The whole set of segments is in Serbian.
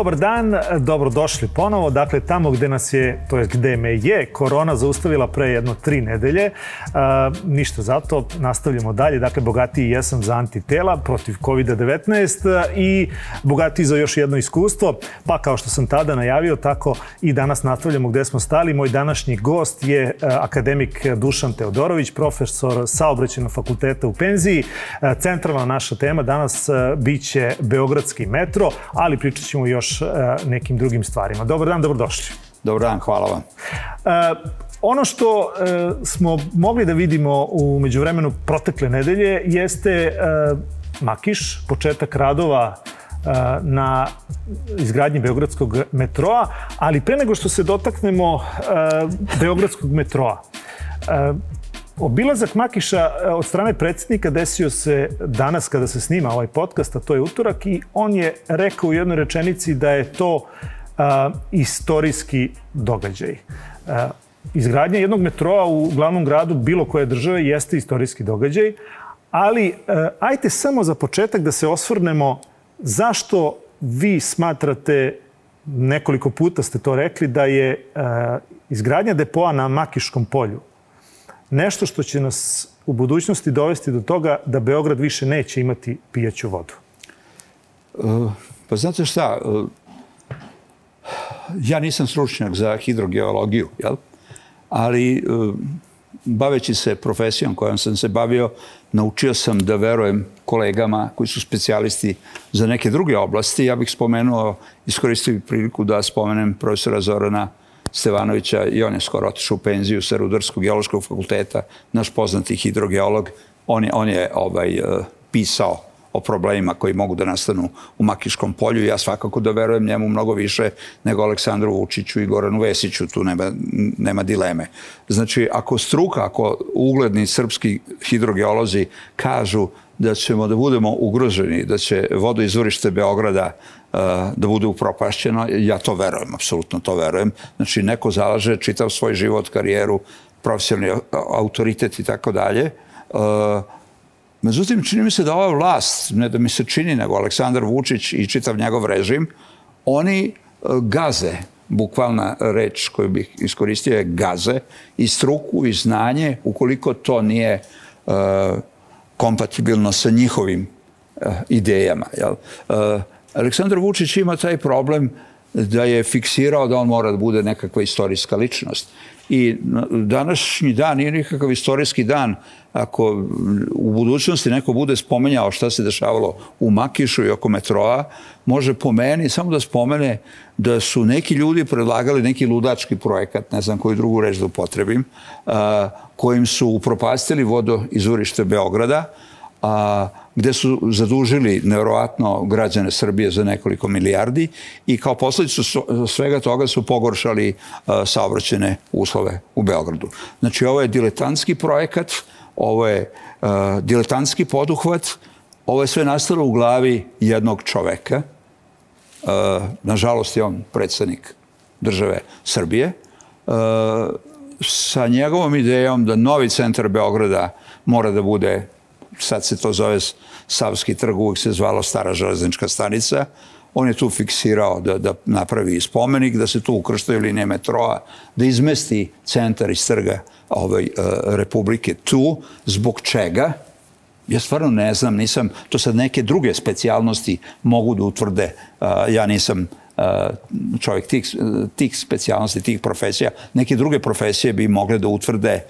Dobar dan, dobrodošli ponovo. Dakle, tamo gde nas je, to je gde me je, korona zaustavila pre jedno tri nedelje. E, ništa zato, nastavljamo dalje. Dakle, bogatiji jesam za antitela protiv COVID-19 i bogatiji za još jedno iskustvo. Pa kao što sam tada najavio, tako i danas nastavljamo gde smo stali. Moj današnji gost je e, akademik Dušan Teodorović, profesor saobraćenog fakulteta u penziji. E, centralna naša tema danas e, biće Beogradski metro, ali pričat ćemo još e, nekim drugim stvarima. Dobar dan, dobrodošli. Dobar dan, hvala vam. E, ono što e, smo mogli da vidimo u međuvremenu protekle nedelje jeste e, Makiš, početak radova e, na izgradnji Beogradskog metroa, ali pre nego što se dotaknemo e, Beogradskog metroa, e, Obilazak Makiša od strane predsjednika desio se danas kada se snima ovaj podcast, a to je utorak, i on je rekao u jednoj rečenici da je to a, istorijski događaj. A, izgradnja jednog metroa u glavnom gradu bilo koje države jeste istorijski događaj, ali a, ajte samo za početak da se osvrnemo zašto vi smatrate, nekoliko puta ste to rekli, da je a, izgradnja depoa na Makiškom polju nešto što će nas u budućnosti dovesti do toga da Beograd više neće imati pijaću vodu? Uh, pa znate šta, uh, ja nisam stručnjak za hidrogeologiju, jel? ali uh, baveći se profesijom kojom sam se bavio, naučio sam da verujem kolegama koji su specijalisti za neke druge oblasti. Ja bih spomenuo, iskoristio priliku da spomenem profesora Zorana Stevanovića i on je skoro otišao u penziju sa Rudarskog geološkog fakulteta, naš poznati hidrogeolog. On je, on je ovaj, e, pisao o problemima koji mogu da nastanu u Makiškom polju. Ja svakako da verujem njemu mnogo više nego Aleksandru Vučiću i Goranu Vesiću, tu nema, nema dileme. Znači, ako struka, ako ugledni srpski hidrogeolozi kažu da ćemo da budemo ugroženi, da će vodoizvorište Beograda da bude upropašćeno, ja to verujem, apsolutno to verujem. Znači, neko zalaže čitav svoj život, karijeru, profesionalni autoritet i tako dalje. Međutim, čini mi se da ova vlast, ne da mi se čini, nego Aleksandar Vučić i čitav njegov režim, oni gaze, bukvalna reč koju bih iskoristio je gaze, i struku i znanje, ukoliko to nije kompatibilno sa njihovim idejama. Jel? Aleksandar Vučić ima taj problem da je fiksirao da on mora da bude nekakva istorijska ličnost. I današnji dan nije nikakav istorijski dan ako u budućnosti neko bude spomenjao šta se dešavalo u Makišu i oko metroa, može po meni samo da spomene da su neki ljudi predlagali neki ludački projekat, ne znam koju drugu reč da upotrebim, kojim su upropastili vodo izvorište Beograda, a, gde su zadužili nevjerovatno građane Srbije za nekoliko milijardi i kao posledicu svega toga su pogoršali a, saobraćene uslove u Beogradu. Znači ovo je diletantski projekat, ovo je a, diletantski poduhvat, ovo je sve nastalo u glavi jednog čoveka. A, nažalost je on predsednik države Srbije. A, sa njegovom idejom da novi centar Beograda mora da bude sad se to zove Savski trg, uvijek se zvalo Stara železnička stanica. On je tu fiksirao da, da napravi spomenik, da se tu ukrštaju linije metroa, da izmesti centar iz trga ovaj, uh, Republike tu. Zbog čega? Ja stvarno ne znam, nisam, to sad neke druge specijalnosti mogu da utvrde. Uh, ja nisam uh, čovjek tih, tih specijalnosti, tih profesija. Neke druge profesije bi mogle da utvrde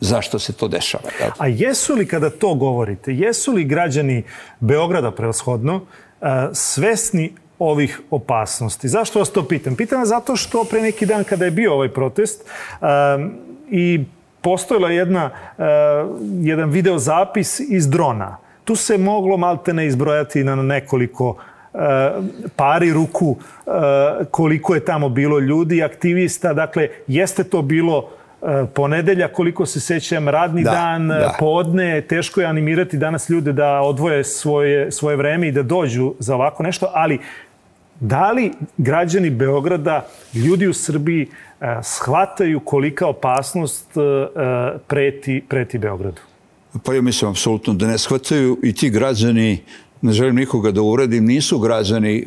zašto se to dešava. Jel? A jesu li kada to govorite, jesu li građani Beograda prevashodno e, svesni ovih opasnosti. Zašto vas to pitam? Pitam zato što pre neki dan kada je bio ovaj protest um, i postojila jedna, uh, jedan video zapis iz drona. Tu se moglo malte ne izbrojati na nekoliko pari ruku koliko je tamo bilo ljudi, aktivista. Dakle, jeste to bilo ponedelja, koliko se sećam, radni da, dan, da. podne, teško je animirati danas ljude da odvoje svoje, svoje vreme i da dođu za ovako nešto, ali da li građani Beograda, ljudi u Srbiji, eh, shvataju kolika opasnost eh, preti, preti Beogradu? Pa ja mislim apsolutno da ne shvataju i ti građani, ne želim nikoga da uradim, nisu građani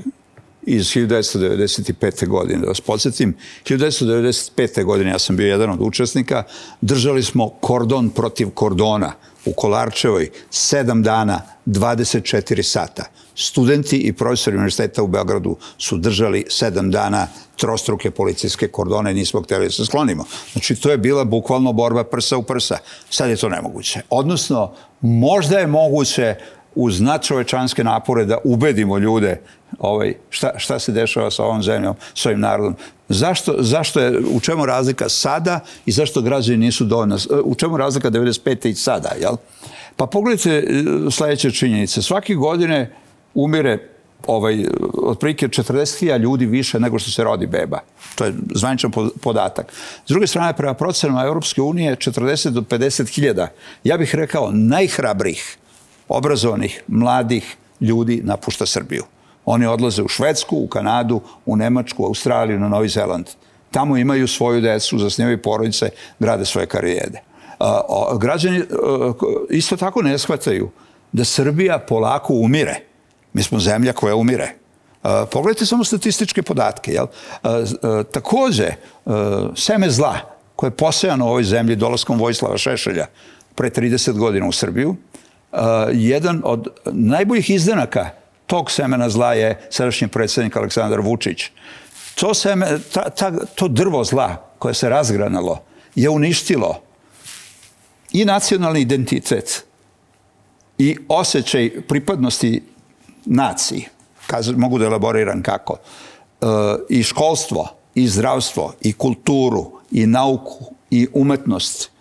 iz 1995. godine. Da vas podsjetim, 1995. godine ja sam bio jedan od učesnika, držali smo kordon protiv kordona u Kolarčevoj 7 dana, 24 sata. Studenti i profesori univerziteta u Beogradu su držali 7 dana trostruke policijske kordone, nismo hteli da se sklonimo. Znači, to je bila bukvalno borba prsa u prsa. Sad je to nemoguće. Odnosno, možda je moguće uz nadčovečanske napore da ubedimo ljude ovaj, šta, šta se dešava sa ovom zemljom, s ovim narodom. Zašto, zašto je, u čemu razlika sada i zašto građani nisu dovoljno, u čemu razlika 95. i sada, jel? Pa pogledajte e, sledeće činjenice. Svake godine umire ovaj, otprilike 40.000 ljudi više nego što se rodi beba. To je zvaničan podatak. S druge strane, prema procenama Europske unije, 40 do 50.000, ja bih rekao, najhrabrih, obrazovanih, mladih ljudi napušta Srbiju. Oni odlaze u Švedsku, u Kanadu, u Nemačku, u Australiju, na Novi Zeland. Tamo imaju svoju decu, zasnivaju porodice, grade svoje karijede. Građani isto tako ne shvataju da Srbija polako umire. Mi smo zemlja koja umire. Pogledajte samo statističke podatke. Jel? Takođe, seme zla koje je posejano u ovoj zemlji dolaskom Vojislava Šešelja pre 30 godina u Srbiju, jedan od najboljih izdanaka tog semena zla je sadašnji predsednik Aleksandar Vučić. To, seme, ta, ta, to drvo zla koje se razgranalo je uništilo i nacionalni identitet i osjećaj pripadnosti naciji, Kaz, mogu da elaboriram kako, e, i školstvo, i zdravstvo, i kulturu, i nauku, i umetnost,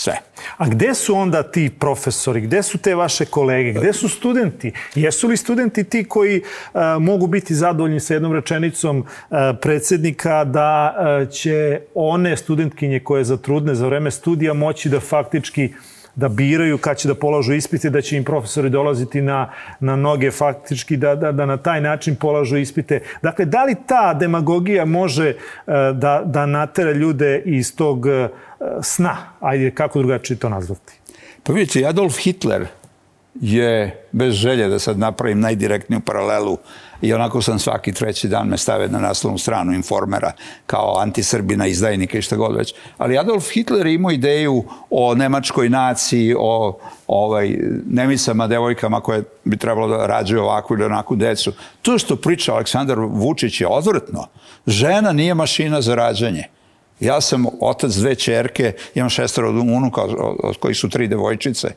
sve. A gde su onda ti profesori, gde su te vaše kolege, gde su studenti? Jesu li studenti ti koji e, mogu biti zadovoljni sa jednom rečenicom e, predsednika da e, će one studentkinje koje zatrudne za vreme studija moći da faktički da biraju kad će da polažu ispite, da će im profesori dolaziti na, na noge faktički, da, da, da na taj način polažu ispite. Dakle, da li ta demagogija može da, da natera ljude iz tog sna, ajde, kako drugačije to nazvati? Pa vidite, Adolf Hitler je, bez želje da sad napravim najdirektniju paralelu, i onako sam svaki treći dan me stave na naslovnu stranu informera kao antisrbina, izdajnika i šta god već. Ali Adolf Hitler imao ideju o nemačkoj naciji, o ovaj, nemicama, devojkama koje bi trebalo da rađaju ovakvu ili onakvu decu. To što priča Aleksandar Vučić je odvrtno. Žena nije mašina za rađanje. Ja sam otac dve čerke, imam šestoro unuka, od kojih su tri devojčice.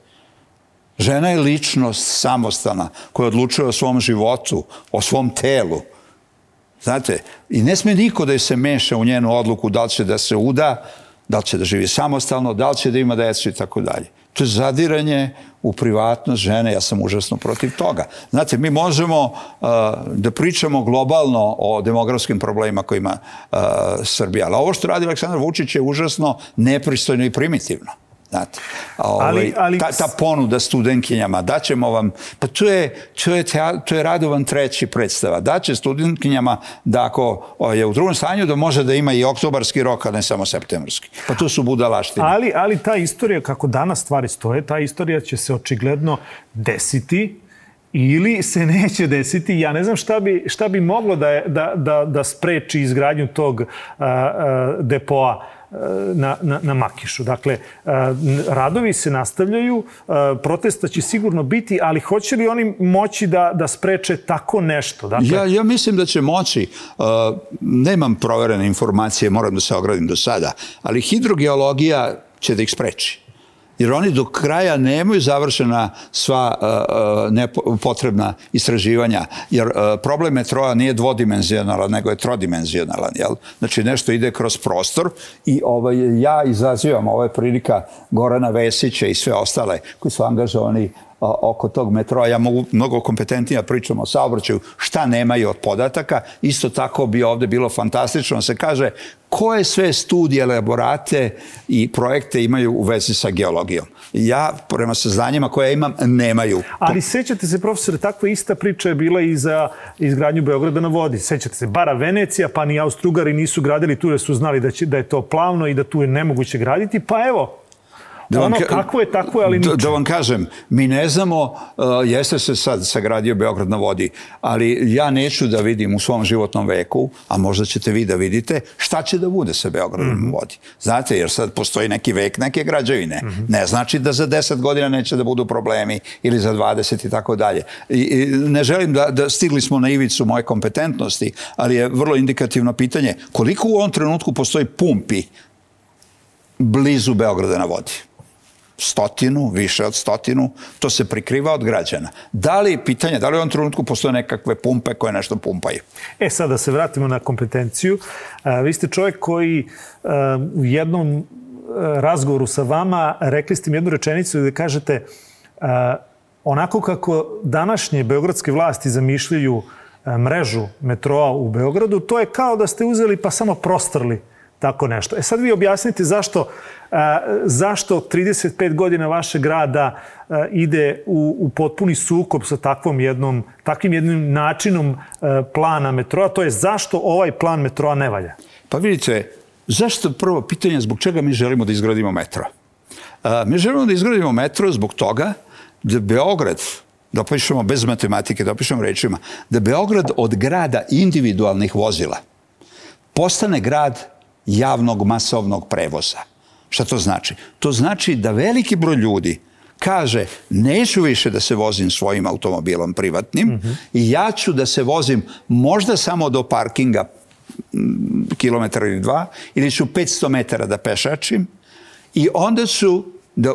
Žena je ličnost samostana koja odlučuje o svom životu, o svom telu. Znate, i ne sme niko da se meša u njenu odluku da li će da se uda, da li će da živi samostalno, da li će da ima decu i tako dalje. To je zadiranje u privatnost žene, ja sam užasno protiv toga. Znate, mi možemo uh, da pričamo globalno o demografskim problemima koje ima uh, Srbija, ali ovo što radi Aleksandar Vučić je užasno nepristojno i primitivno. Znate, ovaj, ali, ali... Ta, ta ponuda studentkinjama, daćemo vam, pa to je, to je, to je Radovan treći predstava, daće studentkinjama da ako je u drugom stanju da može da ima i oktobarski rok, a ne samo septembarski. Pa to su budalaštine. Ali, ali ta istorija, kako danas stvari stoje, ta istorija će se očigledno desiti ili se neće desiti. Ja ne znam šta bi, šta bi moglo da, da, da, da spreči izgradnju tog a, a, depoa na, na, na Makišu. Dakle, radovi se nastavljaju, protesta će sigurno biti, ali hoće li oni moći da, da spreče tako nešto? Dakle... Ja, ja mislim da će moći. Nemam proverene informacije, moram da se ogradim do sada, ali hidrogeologija će da ih spreči jer oni do kraja nemaju završena sva uh, potrebna istraživanja, jer uh, problem metroa nije dvodimenzionalan, nego je trodimenzionalan, jel? Znači nešto ide kroz prostor i ovaj, ja izazivam ove prilika Gorana Vesića i sve ostale koji su angažovani oko tog metroa. Ja mogu mnogo kompetentnija da pričam o saobraćaju, šta nemaju od podataka. Isto tako bi ovde bilo fantastično da se kaže koje sve studije, elaborate i projekte imaju u vezi sa geologijom. Ja, prema saznanjima koje imam, nemaju. Ali sećate se, profesore, takva ista priča je bila i za izgradnju Beograda na vodi. Sećate se, bara Venecija, pa ni Austrugari nisu gradili tu jer su znali da, će, da je to plavno i da tu je nemoguće graditi, pa evo, Da ono kako je, tako je, ali niče. Da, da vam kažem, mi ne znamo, uh, jeste se sad sagradio Beograd na vodi, ali ja neću da vidim u svom životnom veku, a možda ćete vi da vidite, šta će da bude sa Beogradom mm -hmm. na mhm. vodi. Znate, jer sad postoji neki vek neke građevine. Mm -hmm. Ne znači da za 10 godina neće da budu problemi ili za 20 i tako dalje. I, ne želim da, da stigli smo na ivicu moje kompetentnosti, ali je vrlo indikativno pitanje koliko u ovom trenutku postoji pumpi blizu Beograda na vodi stotinu, više od stotinu, to se prikriva od građana. Da li, pitanje, da li u ovom trenutku postoje nekakve pumpe koje nešto pumpaju? E, sad da se vratimo na kompetenciju. vi ste čovjek koji u jednom razgovoru sa vama rekli ste mi jednu rečenicu gde kažete onako kako današnje beogradske vlasti zamišljaju mrežu metroa u Beogradu, to je kao da ste uzeli pa samo prostrli tako nešto. E sad vi objasnite zašto, a, zašto 35 godina vašeg grada a, ide u, u potpuni sukob sa takvom jednom, takvim jednim načinom a, plana metroa, to je zašto ovaj plan metroa ne valja? Pa vidite, zašto prvo pitanje zbog čega mi želimo da izgradimo metro? Mi želimo da izgradimo metro zbog toga da Beograd, da opišemo bez matematike, da opišemo rečima, da Beograd od grada individualnih vozila postane grad javnog masovnog prevoza. Šta to znači? To znači da veliki broj ljudi kaže neću više da se vozim svojim automobilom privatnim mm -hmm. i ja ću da se vozim možda samo do parkinga kilometra ili dva ili ću 500 metara da pešačim i onda su da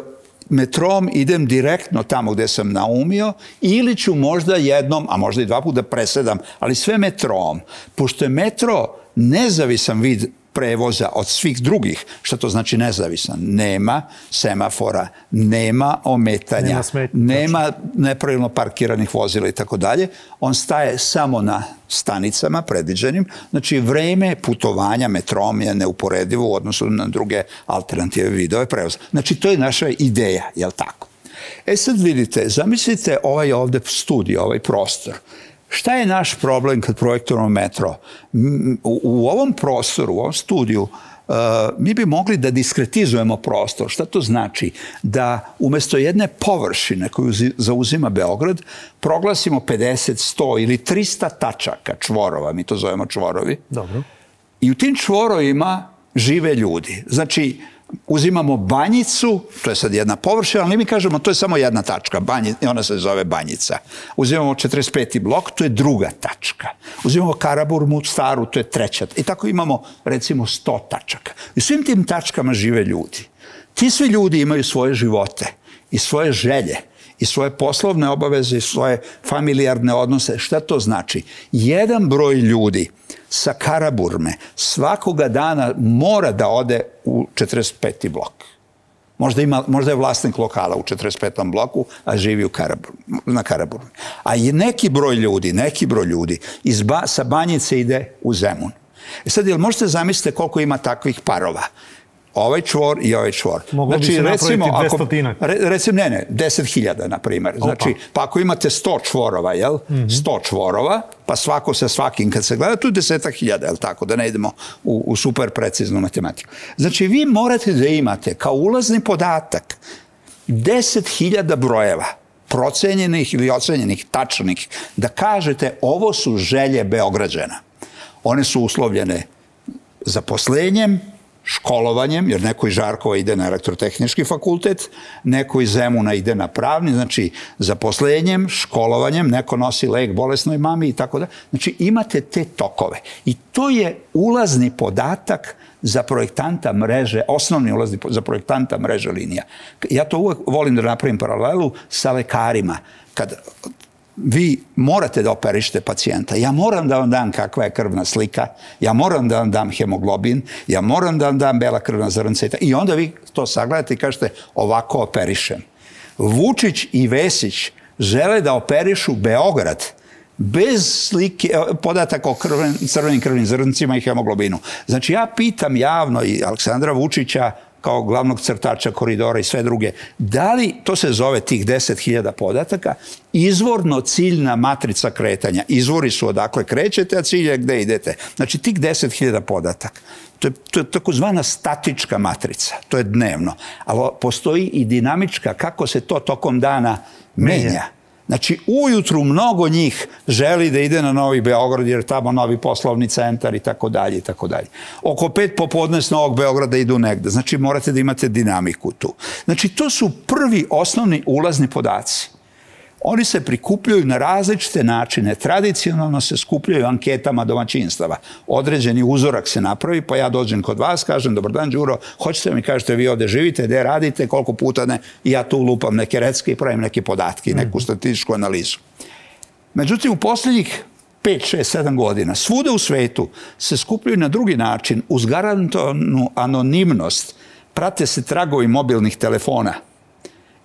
metrom idem direktno tamo gde sam naumio ili ću možda jednom, a možda i dva puta da presedam, ali sve metrom. Pošto je metro nezavisan vid prevoza od svih drugih, što to znači nezavisan. Nema semafora, nema ometanja, nema, smet, nema nepravilno parkiranih vozila i tako dalje. On staje samo na stanicama predviđenim. Znači, vreme putovanja metrom je neuporedivo u odnosu na druge alternative vidove prevoza. Znači, to je naša ideja, jel tako? E sad vidite, zamislite ovaj ovde studio, ovaj prostor. Šta je naš problem kad projektujemo metro? U, ovom prostoru, u ovom studiju, uh, mi bi mogli da diskretizujemo prostor. Šta to znači? Da umesto jedne površine koju zauzima Beograd, proglasimo 50, 100 ili 300 tačaka čvorova, mi to zovemo čvorovi. Dobro. I u tim čvorovima žive ljudi. Znači, uzimamo banjicu, to je sad jedna površina, ali mi kažemo to je samo jedna tačka, banji, ona se zove banjica. Uzimamo 45. blok, to je druga tačka. Uzimamo Karaburmu staru, to je treća. I tako imamo recimo 100 tačaka. I svim tim tačkama žive ljudi. Ti svi ljudi imaju svoje živote i svoje želje i svoje poslovne obaveze i svoje familijarne odnose. Šta to znači? Jedan broj ljudi sa Karaburme svakoga dana mora da ode u 45. blok. Možda, ima, možda je vlasnik lokala u 45. bloku, a živi u Karabur, na Karaburmi. A i neki broj ljudi, neki broj ljudi iz ba, sa Banjice ide u Zemun. E sad, jel možete zamisliti koliko ima takvih parova? Ovaj čvor i ovaj čvor. Moglo znači, bi se recimo, ako, re, recimo, ne, ne, 10.000, na primjer. Znači, Opa. pa ako imate 100 čvorova, jel? Mm -hmm. 100 čvorova, pa svako sa svakim, kad se gleda, tu je desetak hiljada, jel tako, da ne idemo u, u super preciznu matematiku. Znači, vi morate da imate kao ulazni podatak 10.000 brojeva, procenjenih ili ocenjenih, tačnih, da kažete ovo su želje Beograđana. One su uslovljene zaposlenjem, školovanjem, jer neko iz Žarkova ide na elektrotehnički fakultet, neko iz Zemuna ide na pravni, znači zaposlenjem, školovanjem, neko nosi lek bolesnoj mami i tako da. Znači imate te tokove. I to je ulazni podatak za projektanta mreže, osnovni ulazni za projektanta mreže linija. Ja to uvek volim da napravim paralelu sa lekarima. Kad vi morate da operište pacijenta. Ja moram da vam dam kakva je krvna slika, ja moram da vam dam hemoglobin, ja moram da vam dam bela krvna zrnca i onda vi to sagledate i kažete ovako operišem. Vučić i Vesić žele da operišu Beograd bez slike, podataka o krven, crvenim krvnim zrncima i hemoglobinu. Znači ja pitam javno i Aleksandra Vučića, kao glavnog crtača koridora i sve druge. Da li, to se zove tih 10.000 podataka, izvorno ciljna matrica kretanja. Izvori su odakle krećete, a cilj je gde idete. Znači, tih 10.000 podataka. To je, to je takozvana statička matrica. To je dnevno. Ali postoji i dinamička, kako se to tokom dana menja. menja. Znači, ujutru mnogo njih želi da ide na Novi Beograd, jer tamo novi poslovni centar i tako dalje i tako dalje. Oko pet popodne s Novog Beograda idu negde. Znači, morate da imate dinamiku tu. Znači, to su prvi osnovni ulazni podaci. Oni se prikupljaju na različite načine. Tradicionalno se skupljaju anketama domaćinstava. Određeni uzorak se napravi, pa ja dođem kod vas, kažem, dobar dan, Đuro, hoćete mi kažete vi ovde živite, gde radite, koliko puta ne, i ja tu lupam neke recke i pravim neke podatke, neku mhm. statističku analizu. Međutim, u poslednjih 5, 6, 7 godina, svuda u svetu se skupljaju na drugi način, uz garantovanu anonimnost, prate se tragovi mobilnih telefona –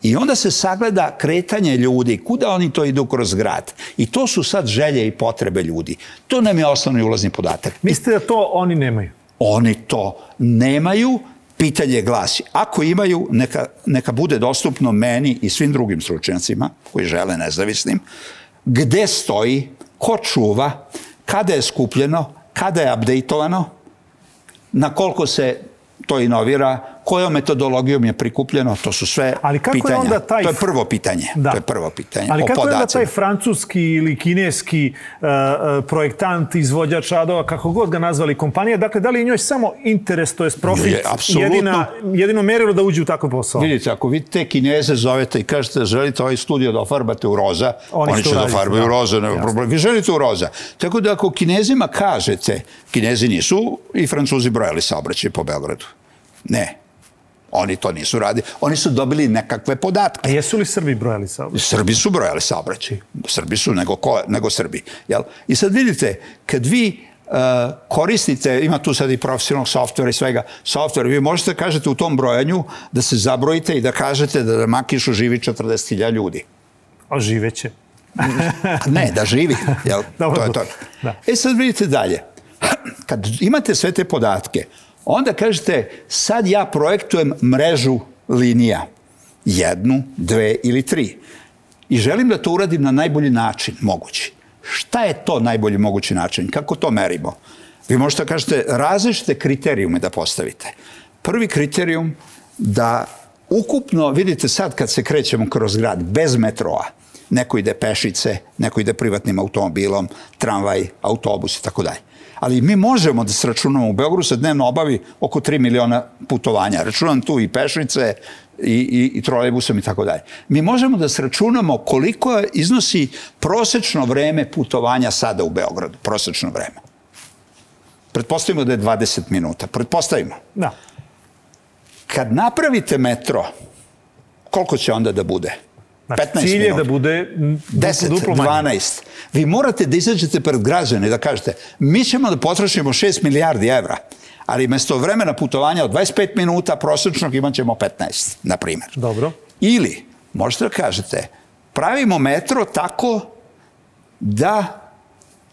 I onda se sagleda kretanje ljudi, kuda oni to idu kroz grad. I to su sad želje i potrebe ljudi. To nam je osnovni ulazni podatak. Mislite da to oni nemaju? Oni to nemaju, pitanje glasi, ako imaju, neka, neka bude dostupno meni i svim drugim stručnjacima koji žele nezavisnim, gde stoji, ko čuva, kada je skupljeno, kada je updateovano, na koliko se to inovira, kojom metodologijom je prikupljeno, to su sve Ali kako pitanja. Je onda taj... To je prvo pitanje. Da. To je prvo pitanje. Ali kako je onda taj francuski ili kineski uh, projektant, izvođač radova, kako god ga nazvali kompanija, dakle, da li je njoj samo interes, to je profit, je, jedina, jedino merilo da uđe u takav posao? Vidite, ako vi te kineze zovete i kažete da želite ovaj studio da ofarbate u roza, oni, oni će da ofarbaju da. roza, nema problem. Vi želite u roza. Tako da ako kinezima kažete, kinezi nisu i francuzi brojali saobraćaj po Beogradu. Ne, Oni to nisu radili. Oni su dobili nekakve podatke. A jesu li Srbi brojali saobraćaj? Srbi su brojali saobraćaj. Srbi su nego, ko, nego Srbi. Jel? I sad vidite, kad vi uh, koristite, ima tu sad i profesionalnog softvera i svega, software, vi možete da kažete u tom brojanju da se zabrojite i da kažete da na Makišu živi 40.000 ljudi. A živeće. ne, da živi. Jel? Dobro, to je to. Da. E sad vidite dalje. Kad imate sve te podatke, onda kažete sad ja projektujem mrežu linija. Jednu, dve ili tri. I želim da to uradim na najbolji način mogući. Šta je to najbolji mogući način? Kako to merimo? Vi možete da kažete različite kriterijume da postavite. Prvi kriterijum da ukupno, vidite sad kad se krećemo kroz grad bez metroa, neko ide pešice, neko ide privatnim automobilom, tramvaj, autobus i tako dalje ali mi možemo da se računamo, u Beogradu se dnevno obavi oko 3 miliona putovanja. Računam tu i pešnice, i, i, i trolejbusom i tako dalje. Mi možemo da se računamo koliko iznosi prosečno vreme putovanja sada u Beogradu, prosečno vreme. Pretpostavimo da je 20 minuta. Pretpostavimo. Da. Kad napravite metro, koliko će onda da bude? Znači, 15 cilj je da bude 10, duplo manje. 12. Vi morate da izađete pred građane i da kažete mi ćemo da potrošimo 6 milijardi evra, ali mesto vremena putovanja od 25 minuta prosječnog imat ćemo 15, na primjer. Dobro. Ili možete da kažete pravimo metro tako da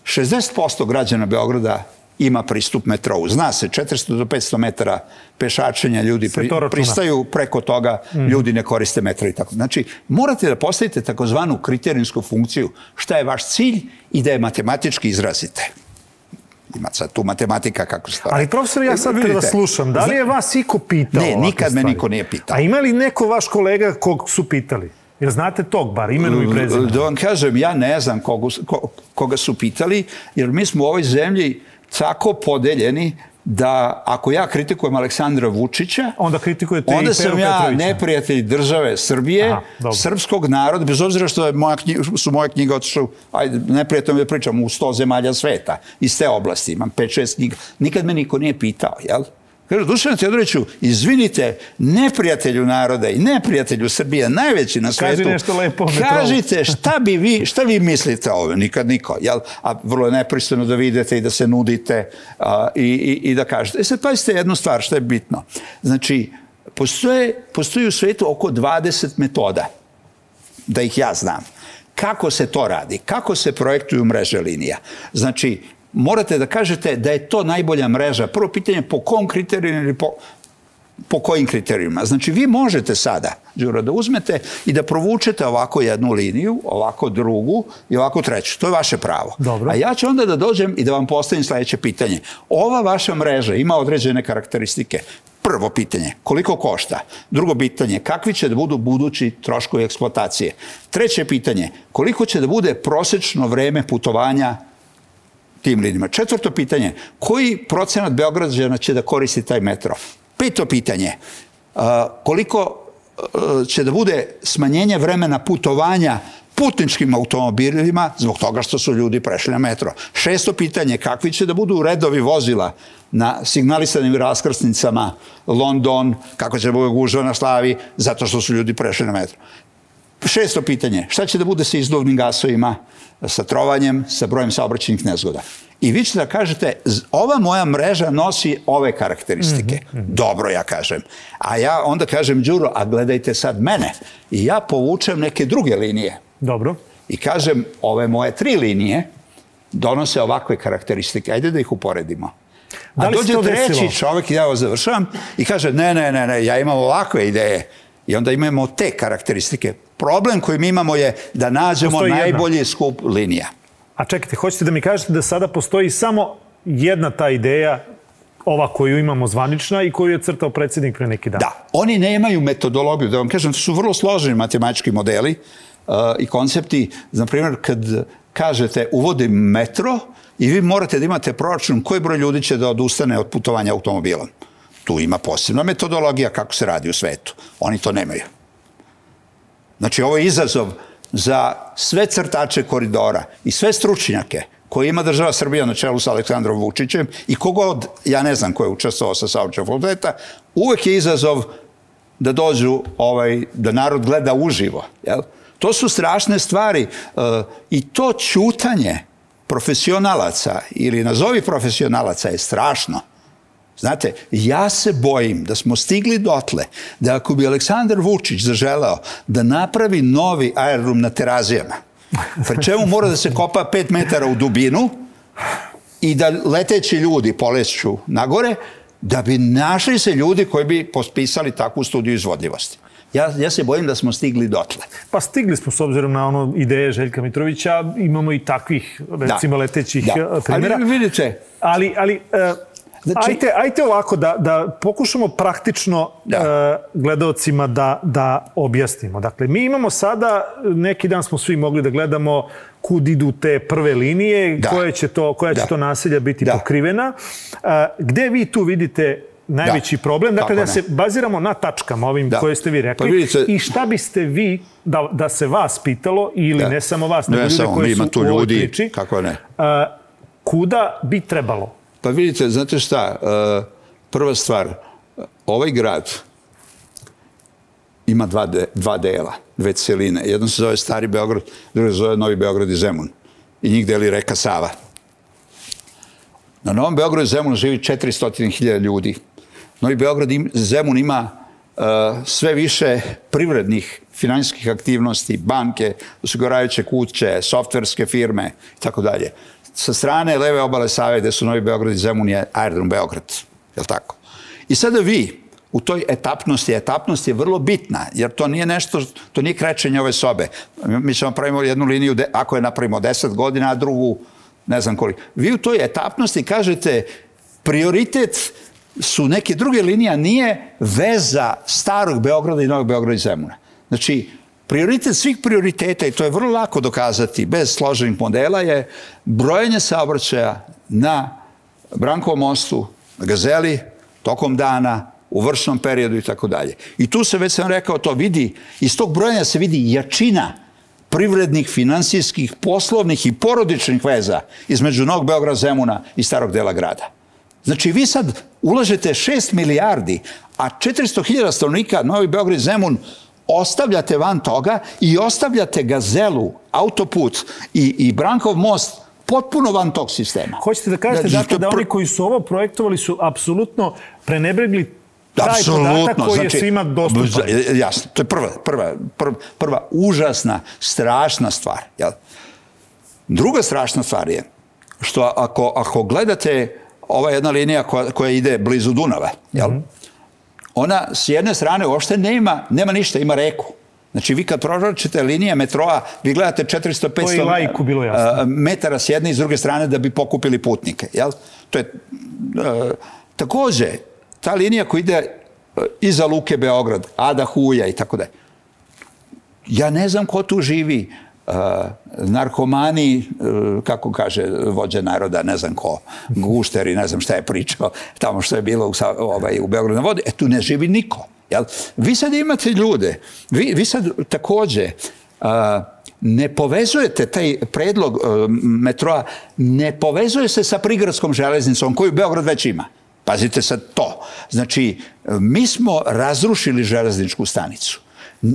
60% građana Beograda ima pristup metrou. Zna se, 400 do 500 metara pešačenja ljudi pri, pristaju, preko toga mm. ljudi ne koriste metro i tako. Znači, morate da postavite takozvanu kriterijsku funkciju, šta je vaš cilj i da je matematički izrazite. Ima sad tu matematika kako se to... Ali profesor, ja sad kada slušam, da li je vas iko pitao Ne, nikad me niko nije pitao. A ima li neko vaš kolega kog su pitali? Jer znate tog bar, imenu i prezimenu? Da vam kažem, ja ne znam koga, koga su pitali, jer mi smo u ovoj zemlji tako podeljeni da ako ja kritikujem Aleksandra Vučića, onda kritikujete onda sam ja Petrovića. neprijatelj države Srbije, Aha, srpskog naroda, bez obzira što je moja knjiga, su moje knjige otišle, ajde, neprijatelj da pričam u sto zemalja sveta, iz te oblasti, imam 5-6 knjiga. Nikad me niko nije pitao, jel? Kaže, Dušan Teodoroviću, izvinite, neprijatelju naroda i neprijatelju Srbije, najveći na svetu. Kaži nešto lepo. Kažite, šta bi vi, šta vi mislite o? Nikad niko. Jel? A vrlo je nepristojno da vidite i da se nudite a, i, i, i da kažete. E sad, pazite jednu stvar, što je bitno. Znači, postoje, postoji u svetu oko 20 metoda, da ih ja znam. Kako se to radi? Kako se projektuju mreže linija? Znači, morate da kažete da je to najbolja mreža. Prvo pitanje, po kom kriteriju ili po... po kojim kriterijima. Znači, vi možete sada, Đuro, da uzmete i da provučete ovako jednu liniju, ovako drugu i ovako treću. To je vaše pravo. Dobro. A ja ću onda da dođem i da vam postavim sledeće pitanje. Ova vaša mreža ima određene karakteristike. Prvo pitanje, koliko košta? Drugo pitanje, kakvi će da budu budući troškovi eksploatacije? Treće pitanje, koliko će da bude prosečno vreme putovanja tim linijama? Četvrto pitanje, koji procenat Beograđana će da koristi taj metro? Peto pitanje, koliko će da bude smanjenje vremena putovanja putničkim automobilima zbog toga što su ljudi prešli na metro. Šesto pitanje, kakvi će da budu redovi vozila na signalisanim raskrsnicama London, kako će da bude gužva na slavi, zato što su ljudi prešli na metro. Šesto pitanje, šta će da bude sa izduvnim gasovima, sa trovanjem, sa brojem saobraćenih nezgoda? I vi ćete da kažete, ova moja mreža nosi ove karakteristike. Mm -hmm. Dobro, ja kažem. A ja onda kažem, Đuro, a gledajte sad mene. I ja povučem neke druge linije. Dobro. I kažem, ove moje tri linije donose ovakve karakteristike. Ajde da ih uporedimo. Da A dođe treći desilo? čovek, ja ovo završavam, i kaže, ne, ne, ne, ne, ja imam ovakve ideje. I onda imamo te karakteristike. Problem koji mi imamo je da nađemo Postoji najbolji jedna. skup linija. A čekajte, hoćete da mi kažete da sada postoji samo jedna ta ideja ova koju imamo zvanična i koju je crtao predsednik pre neki dan. Da, oni nemaju metodologiju, da vam kažem, to su vrlo složeni matematički modeli uh, i koncepti. Na primjer, kad kažete uvodim metro i vi morate da imate proračun koji broj ljudi će da odustane od putovanja automobilom. Tu ima posebna metodologija kako se radi u svetu. Oni to nemaju. Znači, ovo je izazov za sve crtače koridora i sve stručnjake koje ima država Srbija na čelu sa Aleksandrom Vučićem i kogod, ja ne znam ko je učestvovao sa saobraćaja fakulteta, uvek je izazov da dođu, ovaj, da narod gleda uživo. Jel? To su strašne stvari uh, i to ćutanje profesionalaca ili nazovi profesionalaca je strašno. Znate, ja se bojim da smo stigli dotle da ako bi Aleksandar Vučić zaželeo da napravi novi aerodrom na terazijama, pri čemu mora da se kopa 5 metara u dubinu i da leteći ljudi poleću nagore, da bi našli se ljudi koji bi pospisali takvu studiju izvodljivosti. Ja, ja se bojim da smo stigli dotle. Pa stigli smo s obzirom na ono ideje Željka Mitrovića, imamo i takvih, recimo, da. letećih da. primjera. Ali vidite... Ali, ali uh, Znači, ajte, ajte ovako da, da pokušamo praktično da. Uh, gledalcima da, da objasnimo. Dakle, mi imamo sada, neki dan smo svi mogli da gledamo kud idu te prve linije, da. koje će to, koja će da. to naselja biti da. pokrivena. Uh, gde vi tu vidite najveći da. problem? Dakle, Tako da ne. se baziramo na tačkama ovim da. koje ste vi rekli. Pa vidite, I šta biste vi, da, da se vas pitalo, ili da. ne samo vas, nego ljude koji su u ovoj priči, kako ne. Uh, kuda bi trebalo? Pa vidite, znate šta, e, prva stvar, ovaj grad ima dva, de, dva dela, dve celine. Jedno se zove Stari Beograd, drugo se zove Novi Beograd i Zemun. I njih deli reka Sava. Na Novom Beogradu i Zemunu živi 400.000 ljudi. Novi Beograd i Zemun ima uh, sve više privrednih finansijskih aktivnosti, banke, osiguravajuće kuće, softverske firme i tako dalje sa strane leve obale Save, gde su Novi Beograd i Zemun je aerodrom Beograd. Je tako? I sada vi, u toj etapnosti, etapnost je vrlo bitna, jer to nije nešto, to nije krećenje ove sobe. Mi ćemo pravimo jednu liniju, ako je napravimo 10 godina, a drugu ne znam koliko. Vi u toj etapnosti kažete prioritet su neke druge linije, nije veza starog Beograda i Novog Beograda i Zemuna. Znači, Prioritet svih prioriteta, i to je vrlo lako dokazati bez složenih modela, je brojanje saobraćaja na Brankovom mostu, na Gazeli, tokom dana, u vršnom periodu i tako dalje. I tu se, već sam rekao, to vidi, iz tog brojanja se vidi jačina privrednih, finansijskih, poslovnih i porodičnih veza između Novog Beograda, Zemuna i starog dela grada. Znači, vi sad ulažete 6 milijardi, a 400.000 stanovnika Novi Beograd Zemun ostavljate van toga i ostavljate Gazelu, autoput i, i Brankov most potpuno van tog sistema. Hoćete da kažete da, dakle, da oni koji su ovo projektovali su apsolutno prenebregli taj Absolutno, podatak koji znači, je svima dostupan. Jasno, to je prva, prva, prva, prva užasna, strašna stvar. Jel? Druga strašna stvar je što ako, ako gledate ova jedna linija koja, koja ide blizu Dunava, jel? Mm -hmm ona s jedne strane uopšte nema, nema ništa, ima reku. Znači, vi kad proračite linije metroa, vi gledate 400-500 metara s jedne i s druge strane da bi pokupili putnike. Jel? To je, uh, takođe, ta linija koja ide iza Luke Beograd, Ada Huja i tako da. Ja ne znam ko tu živi. Narkomani, uh, kako kaže vođa naroda, ne znam ko, gušteri, ne znam šta je pričao, tamo što je bilo u, ovaj, u Beogradu na vodi, e tu ne živi niko. Jel? Vi sad imate ljude, vi, vi sad takođe a, ne povezujete taj predlog a, metroa, ne povezuje se sa prigradskom železnicom koju Beograd već ima. Pazite sad to. Znači, mi smo razrušili železničku stanicu.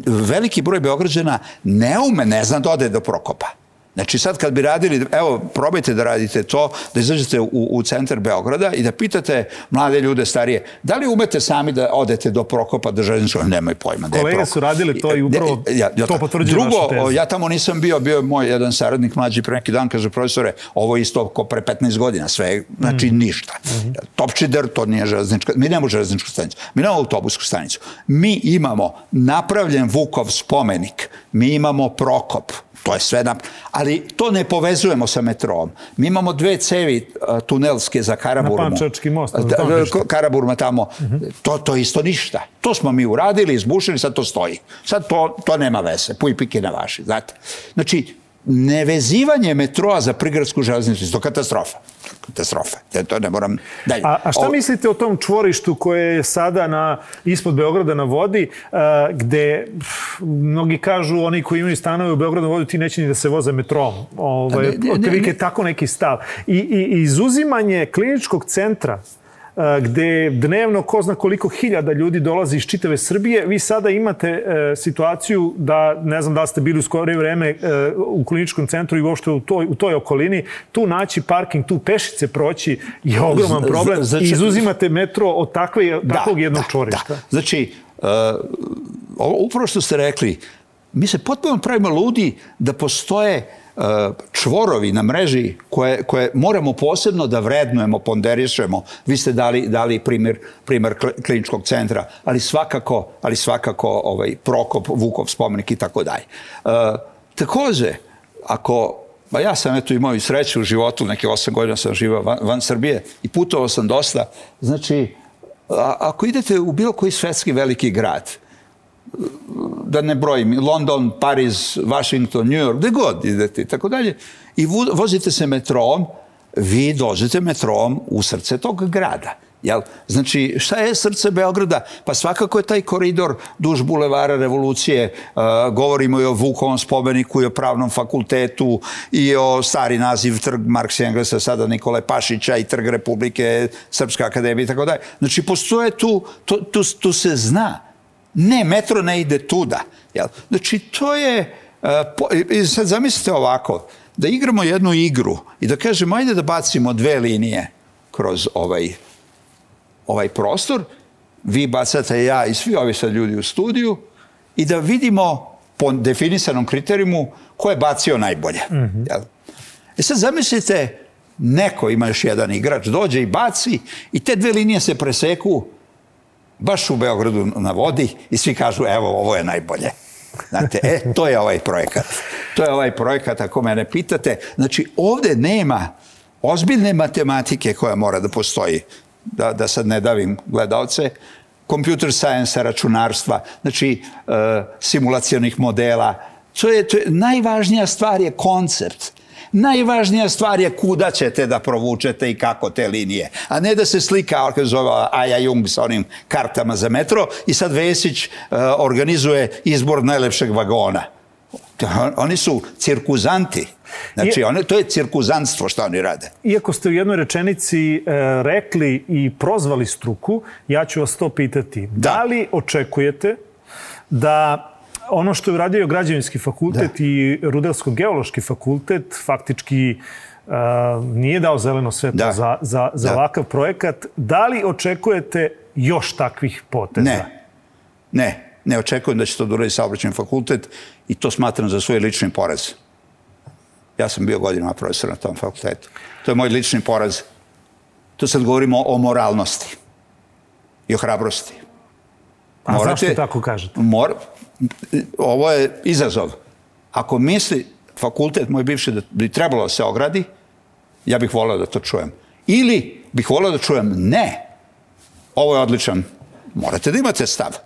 Veliki broj Beograđana ne ume, ne zna da ode do Prokopa. Znači sad kad bi radili, evo probajte da radite to, da izađete u, u centar Beograda i da pitate mlade ljude starije, da li umete sami da odete do Prokopa do nemoj pojma. Kolege su radili to i upravo ja, ja, to potvrđuje Drugo, tezu. ja tamo nisam bio, bio je moj jedan saradnik mlađi pre neki dan, kaže profesore, ovo je isto ko pre 15 godina, sve, znači mm. ništa. Mm -hmm. Topčider, to nije železnička, mi nemamo železničku stanicu, mi nemamo autobusku stanicu. Mi imamo napravljen Vukov spomenik, mi imamo Prokop, To je sve nam... Ali to ne povezujemo sa metrom. Mi imamo dve cevi tunelske za Karaburmu. Na Pančački most. Da, Karaburma tamo. Uh. -huh. to, to isto ništa. To smo mi uradili, izbušili, sad to stoji. Sad to, to nema veze. Puj pike na vaši. Znate? Znači, nevezivanje metroa za prigradsku železnicu, to katastrofa. Katastrofa. Ja to ne moram dalje. A, a šta o... mislite o tom čvorištu koje je sada na, ispod Beograda na vodi, a, gde pff, mnogi kažu, oni koji imaju stanove u Beogradu na vodi, ti neće ni da se voze metrom. Ovaj, ne, ne, ne, ne. tako neki stav. I, i izuzimanje kliničkog centra gde dnevno ko zna koliko hiljada ljudi dolazi iz čitave Srbije, vi sada imate e, situaciju da, ne znam da ste bili u skore vreme e, u kliničkom centru i uopšte u toj, u toj okolini, tu naći parking, tu pešice proći je ogroman problem znači, izuzimate metro od takve, da, takvog jednog da, čvorišta. Da. Znači, uh, upravo što ste rekli, mi se potpuno pravimo ludi da postoje čvorovi na mreži koje, koje moramo posebno da vrednujemo, ponderišemo. Vi ste dali, dali primjer, primjer kliničkog centra, ali svakako, ali svakako ovaj, Prokop, Vukov spomenik i tako dalje. E, takođe, ako Pa ja sam eto imao i sreću u životu, neke osam godina sam živao van, van Srbije i putovao sam dosta. Znači, a, ako idete u bilo koji svetski veliki grad, da ne brojim, London, Pariz, Washington, New York, gde god idete i tako dalje, i vozite se metrom, vi dođete metrom u srce tog grada. Jel? Znači, šta je srce Beograda? Pa svakako je taj koridor duž bulevara revolucije. Uh, govorimo i o Vukovom spomeniku i o pravnom fakultetu i o stari naziv trg Marks i Englesa, sada Nikole Pašića i trg Republike, Srpska akademija i tako dalje. Znači, postoje tu, tu, tu, tu se zna Ne, metro ne ide tuda. Jel? Znači, to je... I sad zamislite ovako, da igramo jednu igru i da kažemo, ajde da bacimo dve linije kroz ovaj, ovaj prostor, vi bacate ja i svi ovi sad ljudi u studiju i da vidimo po definisanom kriterijumu ko je bacio najbolje. Mm -hmm. Jel? E sad zamislite, neko ima još jedan igrač, dođe i baci i te dve linije se preseku baš u Beogradu na vodi i svi kažu evo ovo je najbolje. Znate, e, to je ovaj projekat. To je ovaj projekat, ako mene pitate. Znači, ovde nema ozbiljne matematike koja mora da postoji, da, da sad ne davim gledalce, computer science, računarstva, znači e, simulacijonih modela. To je, to je, najvažnija stvar je koncept. Najvažnija stvar je kuda ćete da provučete i kako te linije. A ne da se slika, zove Aja Jung sa onim kartama za metro i sad Vesić uh, organizuje izbor najlepšeg vagona. Oni su cirkuzanti. Znači, one, to je cirkuzanstvo što oni rade. Iako ste u jednoj rečenici e, rekli i prozvali struku, ja ću vas to pitati. Da, da li očekujete da ono što je uradio građevinski fakultet da. i Rudarsko-geološki fakultet faktički uh, nije dao zeleno svetlo da. za, za, za da. ovakav projekat. Da li očekujete još takvih poteza? Ne. Ne. Ne očekujem da će to da uradi saobraćen fakultet i to smatram za svoj lični poraz. Ja sam bio godinama profesor na tom fakultetu. To je moj lični poraz. Tu sad govorimo o moralnosti i o hrabrosti. A morate, zašto tako kažete? Mor, ovo je izazov. Ako misli fakultet moj bivši da bi trebalo da se ogradi, ja bih voleo da to čujem. Ili bih voleo da čujem ne, ovo je odličan, morate da imate stav.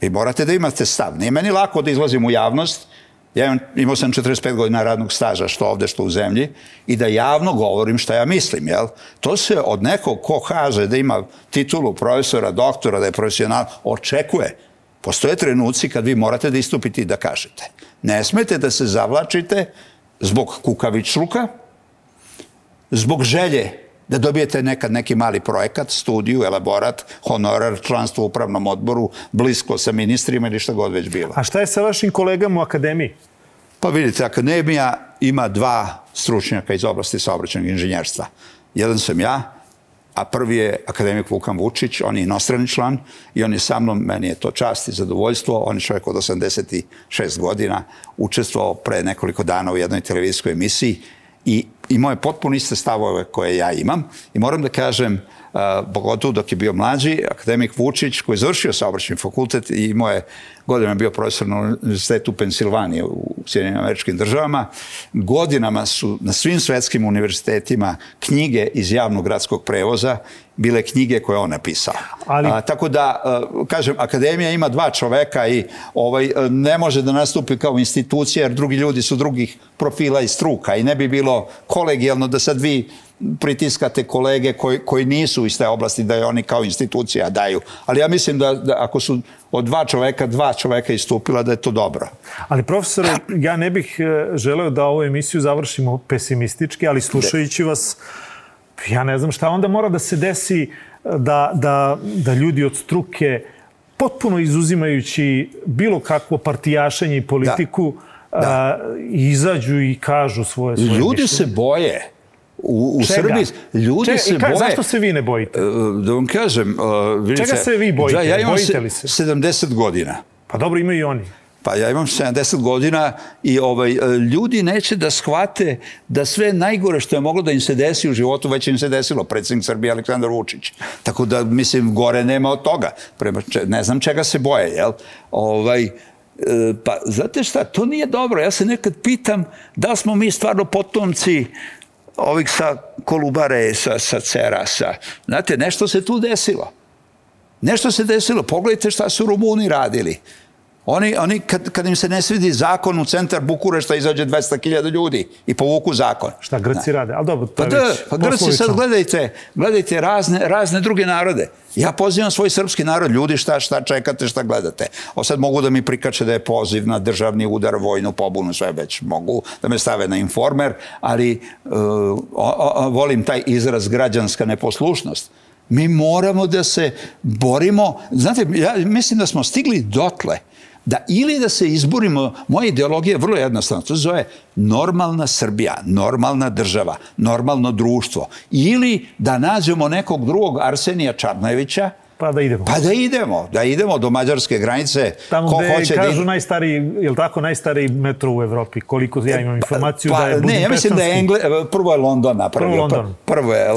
Vi morate da imate stav. Nije meni lako da izlazim u javnost, ja imam, imao sam 45 godina radnog staža, što ovde, što u zemlji, i da javno govorim šta ja mislim, jel? To se od nekog ko kaže da ima titulu profesora, doktora, da je profesional, očekuje. Postoje trenuci kad vi morate da istupite i da kažete. Ne smete da se zavlačite zbog kukavičluka, zbog želje da dobijete nekad neki mali projekat, studiju, elaborat, honorar, članstvo u upravnom odboru, blisko sa ministrima ili šta god već bilo. A šta je sa vašim kolegama u akademiji? Pa vidite, akademija ima dva stručnjaka iz oblasti saobraćenog inženjerstva. Jedan sam ja, a prvi je akademik Vukan Vučić, on je inostrani član i on je sa mnom, meni je to čast i zadovoljstvo, on je čovjek od 86 godina, učestvovao pre nekoliko dana u jednoj televizijskoj emisiji i imao je potpuno iste stavove koje ja imam. I moram da kažem, pogotovo dok je bio mlađi, akademik Vučić koji je završio saobraćeni fakultet i imao je godinama bio profesor na univerzitetu Pensilvanije u Sjedinim američkim državama. Godinama su na svim svetskim univerzitetima knjige iz javnog gradskog prevoza bile knjige koje on napisao. Ali... A, tako da, a, kažem, akademija ima dva čoveka i ovaj, ne može da nastupi kao institucija jer drugi ljudi su drugih profila i struka i ne bi bilo kolegijalno da sad vi pritiskate kolege koji, koji nisu iz te oblasti da je oni kao institucija daju. Ali ja mislim da, da ako su od dva čoveka, dva čoveka istupila da je to dobro. Ali profesore, ja ne bih e, želeo da ovu emisiju završimo pesimistički, ali slušajući vas, ja ne znam šta onda mora da se desi e, da, da, da ljudi od struke potpuno izuzimajući bilo kakvo partijašenje i politiku da. Da. A, izađu i kažu svoje, svoje Ljudi mišljenje. se boje U, u Srbiji ljudi Čega? se boje... Zašto se vi ne bojite? E, da vam kažem... Uh, vidite, Čega se vi bojite? Ja imam bojite li se? 70 godina. Pa dobro, imaju i oni. Pa ja imam 70 godina i ovaj, e, ljudi neće da shvate da sve najgore što je moglo da im se desi u životu već im se desilo. Predsednik Srbije Aleksandar Vučić. Tako da, mislim, gore nema od toga. Prema, ne znam čega se boje, jel? Ovaj, pa, znate šta, to nije dobro. Ja se nekad pitam da smo mi stvarno potomci ovih sa Kolubare, sa, sa Cerasa. Znate, nešto se tu desilo. Nešto se desilo. Pogledajte šta su Rumuni radili. Oni, oni kad, kad im se ne svidi zakon u centar Bukurešta izađe 200.000 ljudi i povuku zakon. Šta Grci rade? Ali dobro, pa da, pa Grci sad gledajte, gledajte razne, razne druge narode. Ja pozivam svoj srpski narod, ljudi šta, šta čekate, šta gledate. O sad mogu da mi prikače da je poziv na državni udar, vojnu pobunu, sve već mogu da me stave na informer, ali uh, o, o, volim taj izraz građanska neposlušnost. Mi moramo da se borimo. Znate, ja mislim da smo stigli dotle da ili da se izborimo, moja ideologija je vrlo jednostavna, to se zove normalna Srbija, normalna država, normalno društvo, ili da nađemo nekog drugog Arsenija Čarnojevića, Pa da idemo. Pa da idemo, da idemo do mađarske granice. Tamo Ko gde hoće da kažu da... najstariji, je li tako, najstariji metro u Evropi, koliko ja imam informaciju pa, da je Ne, ja mislim da je Engle, prvo je London napravio. Prvo London. Prvo je,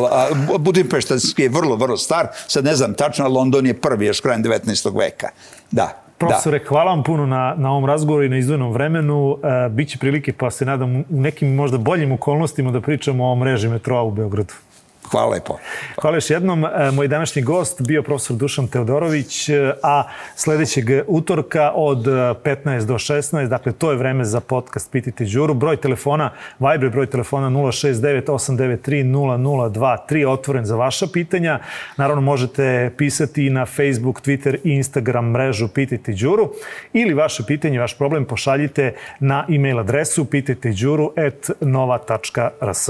Budimpeštanski je vrlo, vrlo star, sad ne znam tačno, London je prvi još krajem 19. veka. Da. Profesore, da. hvala vam puno na, na ovom razgovoru i na izdvojenom vremenu. E, Biće prilike, pa se nadam, u nekim možda boljim okolnostima da pričamo o mreži metroa u Beogradu. Hvala lepo. Hvala još jednom. E, moj današnji gost bio profesor Dušan Teodorović, e, a sledećeg utorka od 15 do 16, dakle to je vreme za podcast Pitite Đuru. Broj telefona, Viber broj telefona 069 893 0023, otvoren za vaša pitanja. Naravno možete pisati na Facebook, Twitter i Instagram mrežu Pitite Đuru ili vaše pitanje, vaš problem pošaljite na e-mail adresu pitajteđuru at nova.rs.